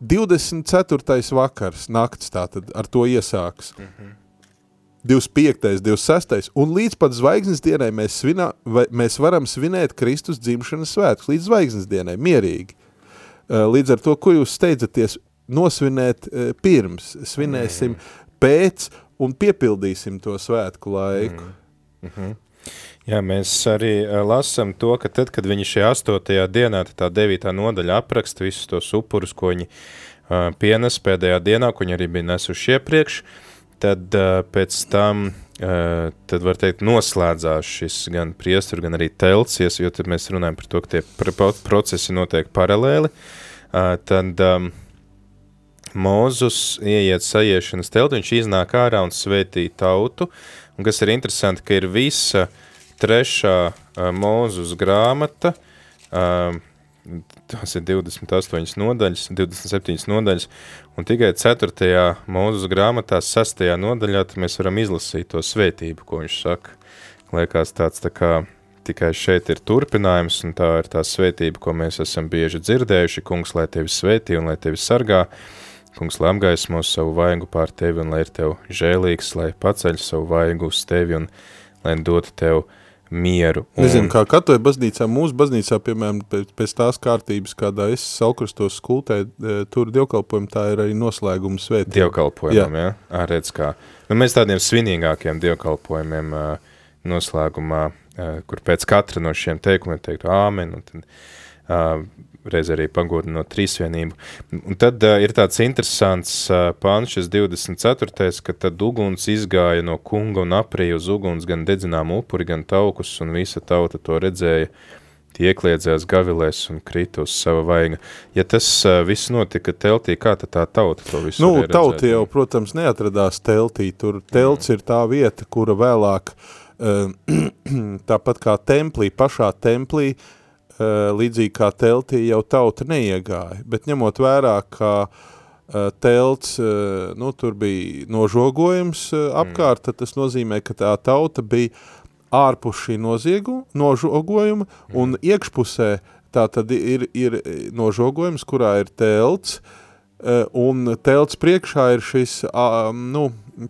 24. vakars, nakts tātad ar to iesāks. Mm -hmm. 25. 26. un līdz pat zvaigznes dienai mēs, svinā, vai, mēs varam svinēt Kristus dzimšanas svētkus, līdz zvaigznes dienai, mierīgi. Līdz ar to, ko jūs steidzaties nosvinēt uh, pirms, svinēsim pēc un piepildīsim to svētku laiku. Jā, mēs arī uh, lasām to, ka tad, kad viņi šajā astotajā dienā, tad tā devītā nodaļa apraksta visus tos upurus, ko viņi uh, pienes pēdējā dienā, ko viņi arī bija nesuši iepriekš, tad uh, pēc tam, uh, tad var teikt, noslēdzās šis gan priesteru, gan arī telcies, jo tad mēs runājam par to, ka tie pro procesi notiek paralēli, uh, tad um, Mūzus ieiet sajiešanas telti, viņš iznāk ārā un svētī tautu, un kas ir interesanti, ka ir visa trešā uh, Mūzus grāmata, uh, tās ir 28 nodaļas, 27 nodaļas, un tikai 4. Mūzus grāmatā, 6. nodaļā, mēs varam izlasīt to svētību, ko viņš saka. Liekas tāds tā kā tikai šeit ir turpinājums, un tā ir tā svētība, ko mēs esam bieži dzirdējuši, kungs, lai tevi svētī un lai tevi sargā, kungs, lai apgaismo savu vaigu pār tevi un lai ir tev žēlīgs, lai paceļ savu vaigu uz tevi un lai dotu tev mieru. Un, Nezinu, kā katoja baznīcā, mūsu baznīcā, piemēram, pēc, pēc tās kārtības, kādā es salkrastos skultē, e, tur dievkalpojumu, tā ir arī noslēguma svētība. dievkalpojumam, ja? Ā, redz kā. Nu, mēs tādiem svinīgākiem dievkalpojumiem noslēgumā, kur pēc katra no šiem teikumiem teiktu āmen, un tad uh, reiz arī pagodinot trīsvienību. Un tad uh, ir tāds interesants uh, pāns, šis 24. ka tad uguns izgāja no kunga un aprīja uz uguns gan dedzinām upuri, gan taukus, un visa tauta to redzēja. Tie iekliedzās gavilēs un krita uz sava vaiga. Ja tas uh, viss notika teltī, kā tad tā tauta to visu Nu, tauta jau, protams, neatradās teltī. Tur telts ir tā vieta, kura vēlāk, eh, [CLEARS THROAT] tāpat kā templī, pašā templī, eh, līdzīgi kā teltī, jau tauta neiegāja. Bet ņemot vērā, ka eh, telts, eh, nu, tur bija nožogojums eh, apkārt, tad tas nozīmē, ka tā tauta bija ārpus šī noziegu, nožogojuma, un iekšpusē tā tad ir, ir nožogojums, kurā ir telts, Eh, un telts priekšā ir šis, nu,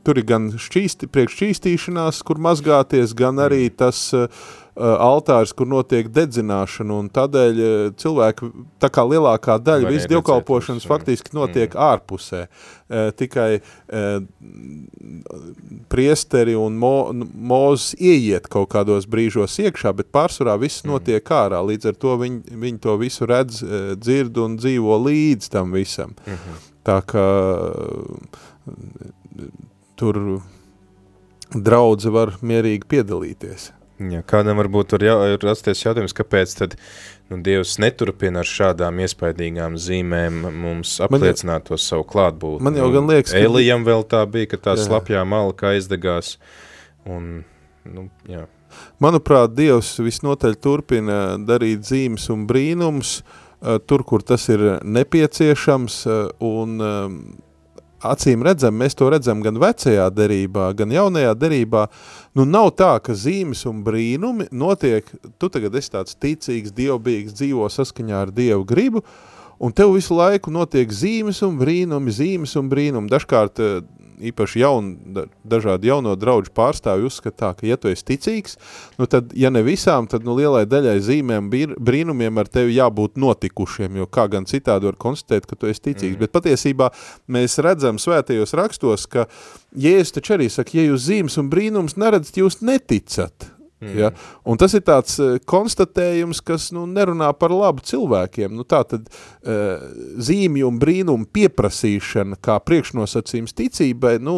tur ir gan šķīsti, priekšķīstīšanās, kur mazgāties, gan arī tas uh, altārs, kur notiek dedzināšana, un tādēļ uh, cilvēki, tā kā lielākā daļa, redzēt dievkalpošanas faktiski notiek ārpusē. Uh, tikai uh, priesteri un mo, mūzes ieiet kaut kādos brīžos iekšā, bet pārsvarā viss notiek ārā, līdz ar to viņi, viņi to visu redz, dzird un dzīvo līdz tam visam. Tā kā tur draudze var mierīgi piedalīties. Jā, kādam varbūt var jau, rasties jautājums, kāpēc tad nu, Dievs neturpina ar šādām iespaidīgām zīmēm mums apliecināt to savu klātbūtni. man jau Nu, gan liekas, ka- Elijam vēl tā bija, ka tā Jā. slapjā malka aizdegās. Un, nu, jā. Manuprāt, Dievs visnotaļ turpina darīt zīmes un brīnums uh, tur, kur tas ir nepieciešams, uh, un um, acīm redzam, mēs to redzam gan vecajā derībā, gan jaunajā derībā, nu nav tā, ka zīmes un brīnumi notiek, tu tagad esi tāds ticīgs, dievbīgs, dzīvo saskaņā ar Dievu gribu, un tev visu laiku notiek zīmes un brīnumi, zīmes un brīnumi. Dažkārt eh, īpaši jaun, da- dažādi jauno draudžu pārstāvi uzskata tā, ka ja tu esi ticīgs, nu tad, ja ne visām, tad nu lielai daļai zīmēm brīnumiem ar tevi jābūt notikušiem, jo kā gan citādi var konstatēt, ka tu esi ticīgs. Mm. Bet patiesībā mēs redzam svētajos rakstos, ka Jēzus taču arī saka, ja jūs zīmes un brīnums neredzat, jūs neticat. Mm. Ja? Un tas ir tāds uh, konstatējums, kas nu, nerunā par labu cilvēkiem. Nu, tā tad uh, zīmju un brīnumu pieprasīšana kā priekšnosacījums ticībai, nu,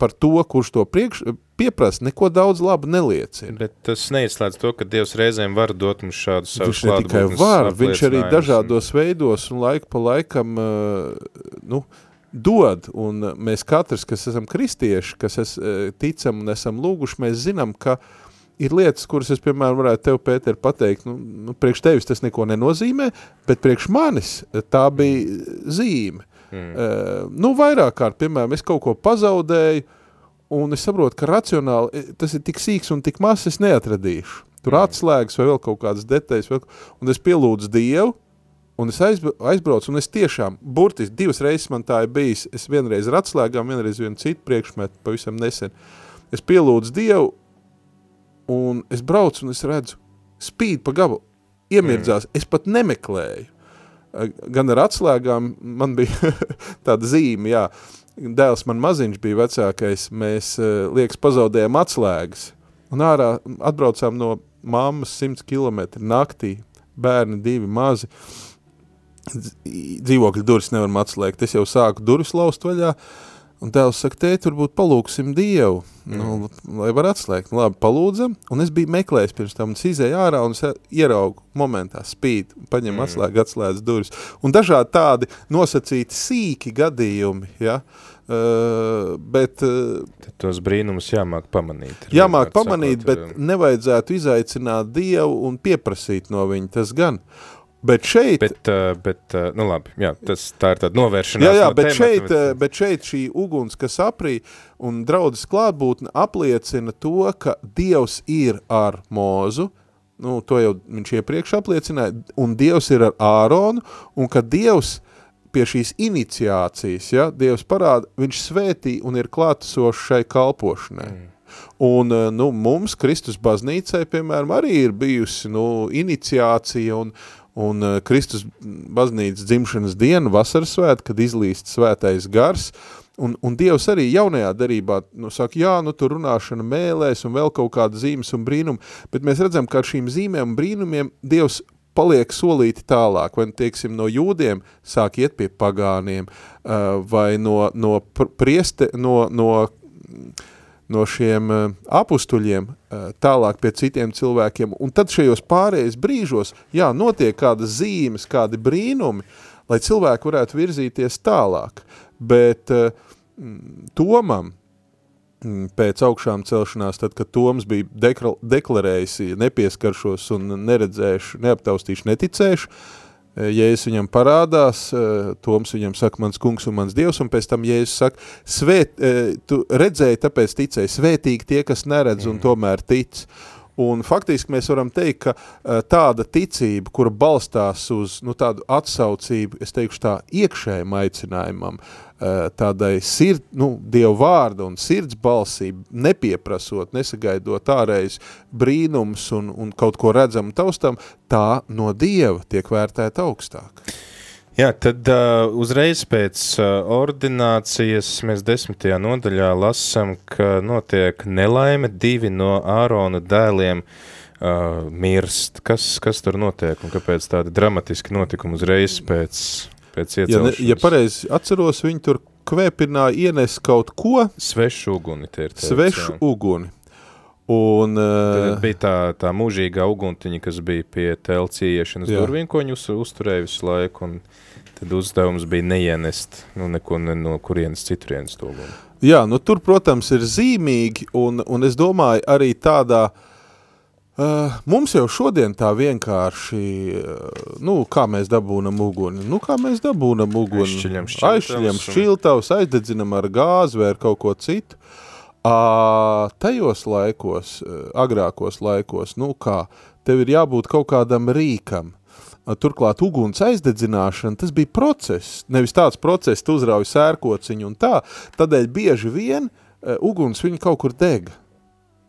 par to, kurš to priekš, pieprasa, neko daudz labu neliecina. Bet tas neizslēdz to, ka Dievs reizēm var dot mums šādu savu Viņš ne tikai var, viņš arī dažādos veidos un laiku pa laikam uh, nu, dod. Un uh, mēs katrs, kas esam kristieši, kas es, uh, ticam un esam lūguši, mēs zinām, ka ir lietas, kuras es, piemēram, varētu tev, Pēter, pateikt, nu, nu, priekš tevis tas neko nenozīmē, bet priekš manis tā bija zīme. Mm. Uh, nu, vairāk kārt, piemēram, es kaut ko pazaudēju, un es saprotu, ka racionāli eh, tas ir tik sīks un tik mazs, es neatradīšu. Tur mm. atslēgas vai vēl kaut kādas detaļas, vēl, un es pielūdzu Dievu, un es aizb aizbraucu, un es tiešām, burtiski divas reizes man tā ir bijis, es vienreiz ar atslēgām, vienreiz vienu citu priekšmetu, pavisam nesen. Es pielūdzu Dievu, un es braucu, un es redzu, spīd pa gabalu, iemirdzās, mm. es pat nemeklēju. Gan ar atslēgām man bija [LAUGHS] tāda zīme, jā, dēls man maziņš bija vecākais, mēs uh, liekas pazaudējām atslēgas, un ārā atbraucām no mammas 100 km naktī, bērni divi mazi, dz- dzīvokļa durvis nevaram atslēgt, es jau sāku durvis laust vaļā, un tēvs saka, tēt, varbūt palūksim Dievu, mm. nu, lai var atslēgt, nu, labi, palūdzam, un es biju meklējis pirms tam, un es izēju ārā, un ieraugu momentā spīd, paņem mm. atslēgu, atslēdz durvis, un dažādi tādi nosacīti sīki gadījumi, ja, uh, bet uh, Tad tos brīnumus jāmāk pamanīt. jāmāk pamanīt, sakot, bet nevajadzētu izaicināt Dievu un pieprasīt no viņa tas gan. Bet šeit, Bet, uh, bet uh, nu labi, jā, tas, tā ir tāda novēršanās jā, jā, no bet, temata, šeit, eh, bet šeit šī uguns, kas aprī un draudzes klātbūtne apliecina to, ka Dievs ir ar mūzu, nu, to jau viņš iepriekš apliecināja, un Dievs ir ar Āronu, un ka Dievs pie šīs iniciācijas, ja, Dievs parāda, viņš svētī un ir klātesošs šai kalpošanai. Mm. Un eh, nu, mums, Kristus baznīcai, piemēram, arī ir bijusi nu, iniciācija un, un uh, Kristus baznīcas dzimšanas diena, vasaras svēt, kad izlīst svētais gars, un, un Dievs arī jaunajā darībā, nu, saka, jā, nu, tur runāšana mēlēs un vēl kaut kāda zīmes un brīnumi, bet mēs redzam, ka ar šīm zīmēm un brīnumiem Dievs paliek solīti tālāk, vai, teiksim, no jūdiem sāk iet pie pagāniem, uh, vai no, no prieste, no, no, no šiem uh, apustuļiem uh, tālāk pie citiem cilvēkiem, un tad šajos pārējais brīžos, jā, notiek kādas zīmes, kādi brīnumi, lai cilvēki varētu virzīties tālāk, bet uh, Tomam, pēc augšām celšanās, tad, kad Toms bija deklarējis, nepieskaršos un neredzēšu, neaptaustīšu, neticēšu, Jēzus viņam parādās, e, Toms viņam saka, mans kungs un mans dievs, un pēc tam Jēzus saka, svēt, e, tu redzēji, tāpēc ticēji, svētīgi tie, kas neredz un mm. tomēr tic. Un faktiski mēs varam teikt, ka tāda ticība, kura balstās uz nu, tādu atsaucību, es teikšu tā, iekšējam aicinājumam, uh, Eh, tādai sird, nu, Dievu vārda un sirds balsība, nepieprasot, nesagaidot ārējais brīnums un, un kaut ko redzam taustam, tā no Dieva tiek vērtēta augstāk. Jā, tad uh, uzreiz pēc uh, ordinācijas mēs desmitajā nodaļā lasam, ka notiek nelaime divi no Ārona dēliem uh, mirst. Kas, kas tur notiek un kāpēc tādi dramatiski notikumi uzreiz pēc pēc iecelšanas. Ja, ne, ja pareizi atceros, viņi tur kvēpināja ienes kaut ko. Svešu uguni tie ir. Teic, svešu jā. uguni. Un, Tad bija tā, tā mūžīgā uguntiņa, kas bija pie telts ieiešanas durvīm, ko viņi uz, uzturēja visu laiku, un tad uzdevums bija neienest nu, neko ne, no kurienes citurienes to uguni. Jā, nu tur, protams, ir zīmīgi, un, un es domāju arī tādā uh, Uh, mums jau šodien tā vienkārši, uh, nu, kā mēs dabūnam uguni, nu, kā mēs dabūnam uguni, aizšķiļam šķiltavs, aizšķiļam šķiltavs, aizdedzinam ar gāzi vai ar kaut ko citu. Uh, tajos laikos, uh, agrākos laikos, nu kā, tev ir jābūt kaut kādam rīkam, Turklāt uguns aizdedzināšana, tas bija process, nevis tāds process, tu uzrauj sērkociņu un tā, tādēļ bieži vien uguns viņu kaut kur dega.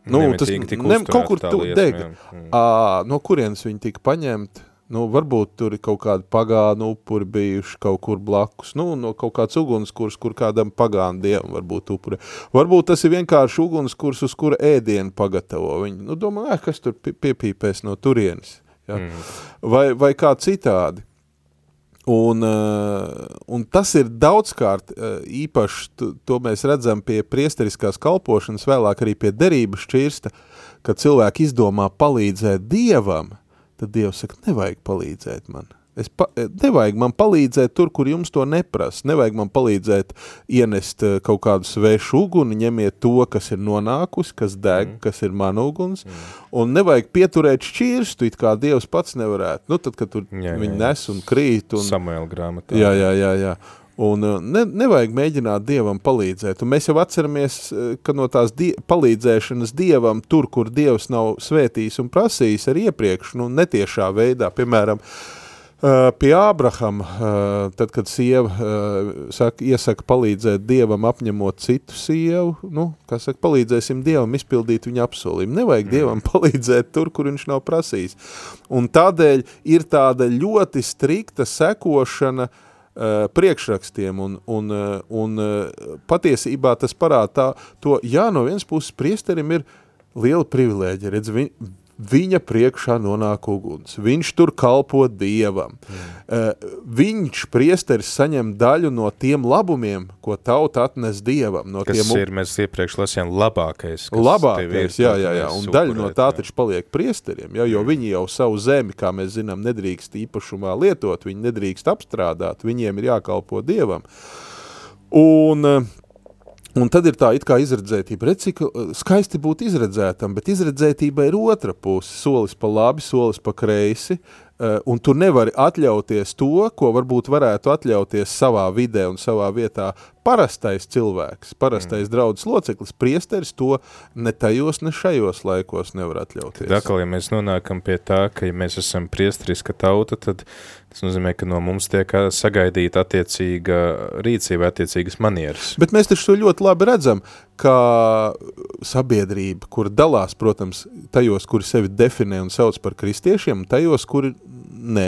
Nu, tas ne, kaut kur tu deg. Mm. À, no kurienes viņi tika paņemti? Nu, varbūt tur ir kaut kādi pagānu upuri bijuši kaut kur blakus. Nu, no kaut kāds ugunskurs, kur kādam pagānu dievam varbūt upuri. Varbūt tas ir vienkārši ugunskurs, uz kura ēdienu pagatavo. Viņi, nu, domā, kas tur piepīpēs no turienes. Ja? Mm. Vai, vai kā citādi. Un, uh, un tas ir daudzkārt uh, īpaši, to, to mēs redzam pie priesteriskās kalpošanas, vēlāk arī pie derības šķirsta, kad cilvēki izdomā palīdzēt Dievam, tad Dievs saka, nevajag palīdzēt man. Es pa, nevajag man palīdzēt tur, kur jums to neprasa. Nevajag man palīdzēt ienest eh, kaut kādu svešu uguni, ņemiet to, kas ir nonākusi, kas deg, mm. kas ir man uguns, mm. un nevajag pieturēt šķirstu, it kā Dievs pats nevarētu. Nu, tad, kad tur jā, viņi jā, nes un krīt. Un, Samuēl grāmatā. Jā, jā, jā, jā. Un eh, ne, nevajag mēģināt Dievam palīdzēt. Un mēs jau atceramies, eh, ka no tās die palīdzēšanas Dievam, tur, kur Dievs nav svētījis un prasījis ar iepriekš, nu, netiešā veidā, piemēram, uh, Uh, pie Ābrahama, uh, tad, kad sieva uh, saka, iesaka palīdzēt Dievam apņemot citu sievu, nu, kā saka, palīdzēsim Dievam izpildīt viņa apsolījumu. Nevajag mm. Dievam [LAUGHS] palīdzēt tur, kur viņš nav prasījis. Un tādēļ ir tāda ļoti strikta sekošana priekšrakstiem, un, un, un patiesībā tas parāda tā, to, jā, no vienas puses priesterim ir liela privilēģija, redz, vi, viņa priekšā nonāk uguns. Viņš tur kalpo Dievam. Mm. Uh, viņš, priesteris, saņem daļu no tiem labumiem, ko tauta atnes Dievam. No kas tiem, ir, mēs iepriekš lasījām, labākais. Labākais, jā, jā, jā. Un daļa no tā taču paliek priesteriem, jā, jo mm. viņi jau savu zemi, kā mēs zinām, nedrīkst īpašumā lietot, viņi nedrīkst apstrādāt, viņiem ir jākalpo Dievam. Un uh, Un tad ir tā it kā izredzētība. Redz, cik uh, skaisti būt izredzētam, bet izredzētība ir otra puse. Solis pa labi, solis pa kreisi, uh, un tu nevari atļauties to, ko varbūt varētu atļauties savā vidē un savā vietā parastais cilvēks, parastais mm. draudzes loceklis, priesteris to ne tajos, ne šajos laikos nevar atļauties. Tad atkal, ja mēs nonākam pie tā, ka ja mēs esam priesteriska tauta, tad tas nozīmē, ka no mums tiek sagaidīta attiecīga rīcība, attiecīgas manieras. Bet mēs taču to ļoti labi redzam, ka sabiedrība, kur dalās, protams, tajos, kuri sevi definē un sauc par kristiešiem, tajos, kuri nē.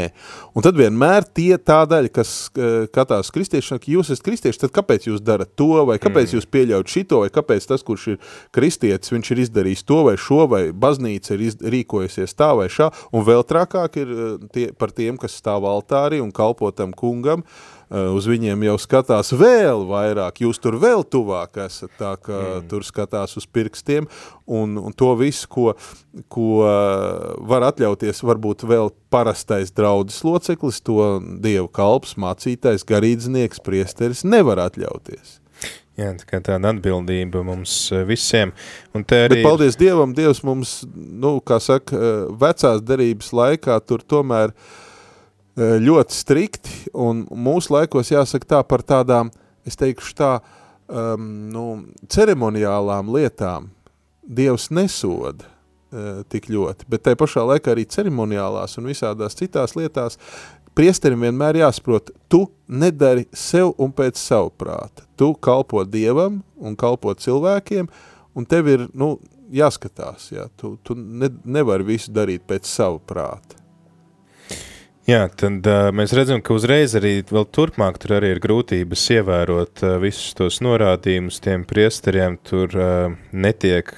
Un tad vienmēr tie tā daļa, kas uh, katās kristieši, ka jūs esat kristieši, tad kāpēc jūs darat to, vai kāpēc mm. jūs pieļaut šito, vai kāpēc tas, kurš ir kristietis, viņš ir izdarījis to vai šo, vai baznīca ir iz, rīkojusies tā vai šā, un vēl trakāk ir uh, tie, par tiem, kas stāv altārī un kalpotam kungam, uh, Eh, uz viņiem jau skatās vēl vairāk, jūs tur vēl tuvāk esat, tā ka mm. tur skatās uz pirkstiem, un, un to visu, ko, ko eh, var atļauties varbūt vēl parastais draudzes loceklis, to dievu kalps, mācītais, garīdznieks, priesteris nevar atļauties. Jā, tā tāda atbildība mums eh, visiem. Arī... Bet paldies Dievam, Dievs mums, nu, kā saka, vecās derības laikā tur tomēr uh, Eh, ļoti strikti, un mūsu laikos jāsaka tā par tādām, es teikšu tā, um, nu, ceremoniālām lietām Dievs nesoda uh, tik ļoti, bet tai pašā laikā arī ceremoniālās un visādās citās lietās priesterim vienmēr jāsaprot, tu nedari sev un pēc savu prāta. Tu kalpo Dievam un kalpo cilvēkiem, un tev ir, nu, jāskatās, jā, tu, tu ne, nevari visu darīt pēc savu prāta. Jā, tad uh, mēs redzam, ka uzreiz arī turpmāk tur arī ir grūtības ievērot uh, visus tos norādījumus tiem priesteriem, tur uh, netiek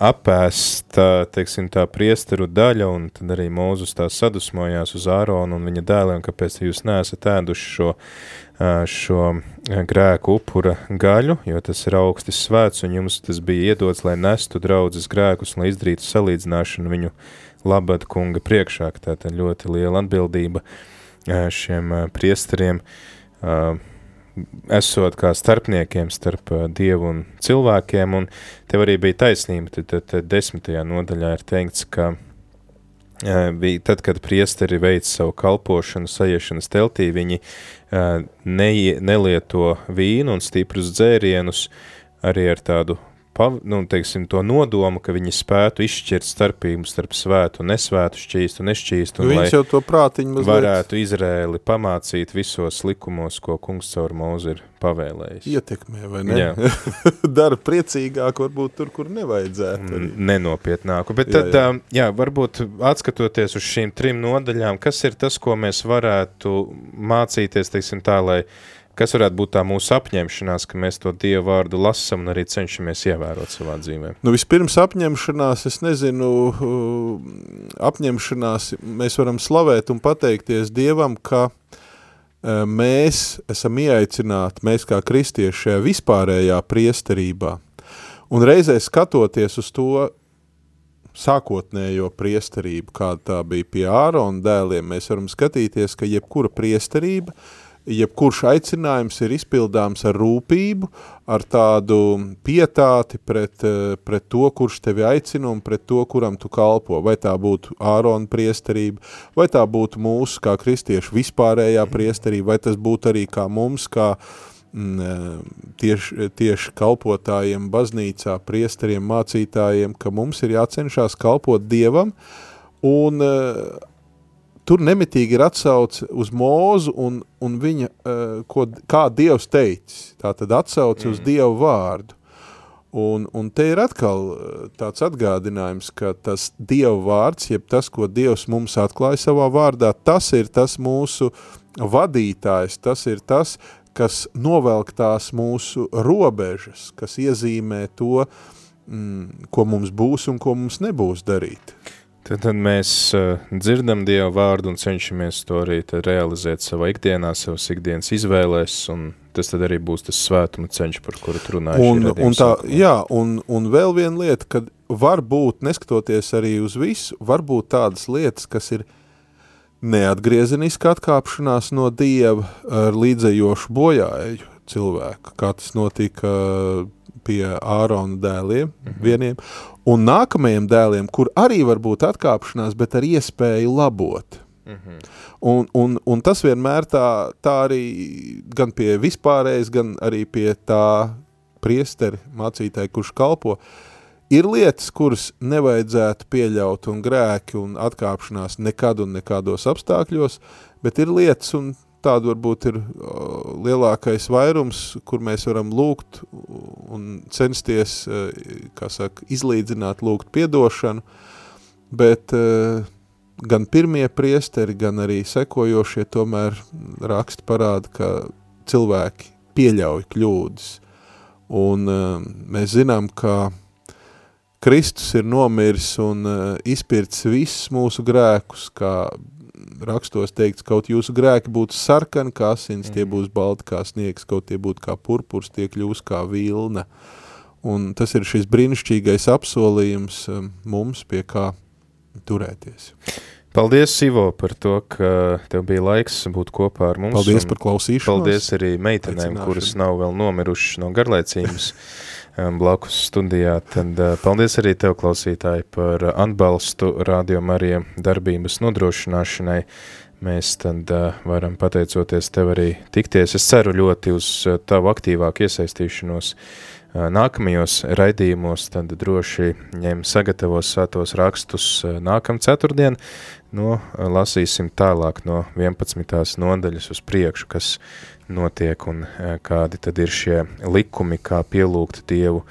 apēsta, teiksim, tā priesteru daļa, un tad arī Mūzus tā sadusmojās uz Āronu un viņa dēliem, kāpēc jūs neesat ēduši šo, šo grēku upura gaļu, jo tas ir augsti svēts, un jums tas bija iedots, lai nestu draudzes grēkus, un izdarītu salīdzināšanu viņu Labad kunga priekšā, tā ir ļoti liela atbildība šiem priesteriem, esot kā starpniekiem starp Dievu un cilvēkiem, un tev arī bija taisnība, tad, tad, tad desmitajā nodaļā ir teikts, ka bija tad, kad priesteri veic savu kalpošanu sajiešanas teltī, viņi ne, nelieto vīnu un stiprus dzērienus arī ar tādu pav, nu, teiksim, to nodomu, ka viņi spētu izšķirt starpību starp svētu un nesvētu, šķīstu un nešķīstu, un Viņš jau to prātiņu mazliet... varētu Izrēli pamācīt visos likumos, ko kungs caur mūzu ir pavēlējis. Ietekmē, vai ne? [LAUGHS] Dara priecīgāk, varbūt tur, kur nevajadzētu. Arī. Nenopietnāku, bet tad, jā, jā. jā, varbūt atskatoties uz šīm trim nodaļām, kas ir tas, ko mēs varētu mācīties, teiksim tā, lai Kas varētu būt tā mūsu apņemšanās, ka mēs to Dievu vārdu lasam un arī cenšamies ievērot savā dzīvē? Nu, vispirms apņemšanās, es nezinu, apņemšanās mēs varam slavēt un pateikties Dievam, ka e, mēs esam ieaicināti, mēs kā kristieši šajā vispārējā priesterībā. Un reizē skatoties uz to sākotnējo priesterību, kāda tā bija pie Ārona dēliem, mēs varam skatīties, ka jebkura priesterība – jebkurš aicinājums ir izpildāms ar rūpību, ar tādu pietāti pret, eh, pret to, kurš tevi aicina un pret to, kuram tu kalpo. Vai tā būtu ārona priesterība, vai tā būtu mūsu kā kristiešu vispārējā priesterība, vai tas būtu arī kā mums, kā mm, eh, tieši, tieši kalpotājiem baznīcā, priesteriem, mācītājiem, ka mums ir jācenšās kalpot Dievam, un uh, tur nemitīgi ir atsauce uz mūzu un, un viņa, uh, ko, kā Dievs teicis. Tā tad atsauce mm. uz Dievu vārdu. Un, un te ir atkal eh, tāds atgādinājums, ka tas Dieva vārds, jeb tas, ko Dievs mums atklāja savā vārdā, tas ir tas mūsu vadītājs, tas ir tas, kas novelk tās mūsu robežas, kas iezīmē to, mm, ko mums būs un ko mums nebūs darīt. Tad, tad mēs uh, dzirdam Dieva vārdu un cenšamies to arī realizēt savā ikdienā, savas ikdienas izvēlēs, un tas tad arī būs tas svētuma ceļš, par kuru tu runāji. Un, un tā, jā, un, un vēl viena lieta, kad var būt, neskatoties arī uz visu, var būt tādas lietas, kas ir neatgriezeniska atkāpšanās no Dieva ar līdzējošu bojāju cilvēku, kā tas notika pie Ārona dēliem -hmm. vieniem, un nākamajiem dēliem, kur arī var būt atkāpšanās, bet ar iespēju labot. -hmm. un, un, un tas vienmēr tā, tā arī gan pie vispārējais, gan arī pie tā priesteri mācītāji, kurš kalpo, ir lietas, kuras nevajadzētu pieļaut un grēki un atkāpšanās nekad un nekādos apstākļos, bet ir lietas un tādu varbūt ir lielākais vairums, kur mēs varam lūgt un censties, kā saka, izlīdzināt, lūgt piedošanu, bet gan pirmie priesteri, gan arī sekojošie tomēr raksti parāda, ka cilvēki pieļauj kļūdas. Un uh, mēs zinām, ka Kristus ir nomiris un izpirts visus mūsu grēkus, kā rakstos teikts, kaut jūsu grēki būtu sarkani kā asins, mm. tie būs balti kā sniegs, kaut tie būtu kā purpurs, tie kļūs kā vilna. Un tas ir šis brīnišķīgais apsolījums um, mums, pie kā turēties. Paldies, Ivo, par to, ka tev bija laiks būt kopā ar mums. Paldies par klausīšanos. Paldies arī meitenēm, kuras nav vēl nomirušas no garlaicības [LAUGHS] blakus studijā. Tad uh, paldies arī tev, klausītāji, par atbalstu Radio Marija darbības nodrošināšanai. Mēs tad uh, varam pateicoties tev arī tikties. Es ceru ļoti uz uh, tavu aktīvāku iesaistīšanos nākamajos raidījumos, tad droši ņem sagatavos svētos rakstus nākam ceturtdien, no lasīsim tālāk no 11. nodaļas uz priekšu, kas notiek un kādi tad ir šie likumi, kā pielūgt Dievu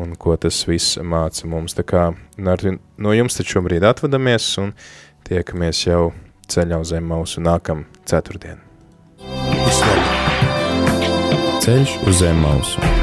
un ko tas viss māca mums. Tā kā no jums taču šobrīd atvadamies un tiekamies jau ceļā uz zem mausu nākam ceturtdien. Ceļš uz zem mausu.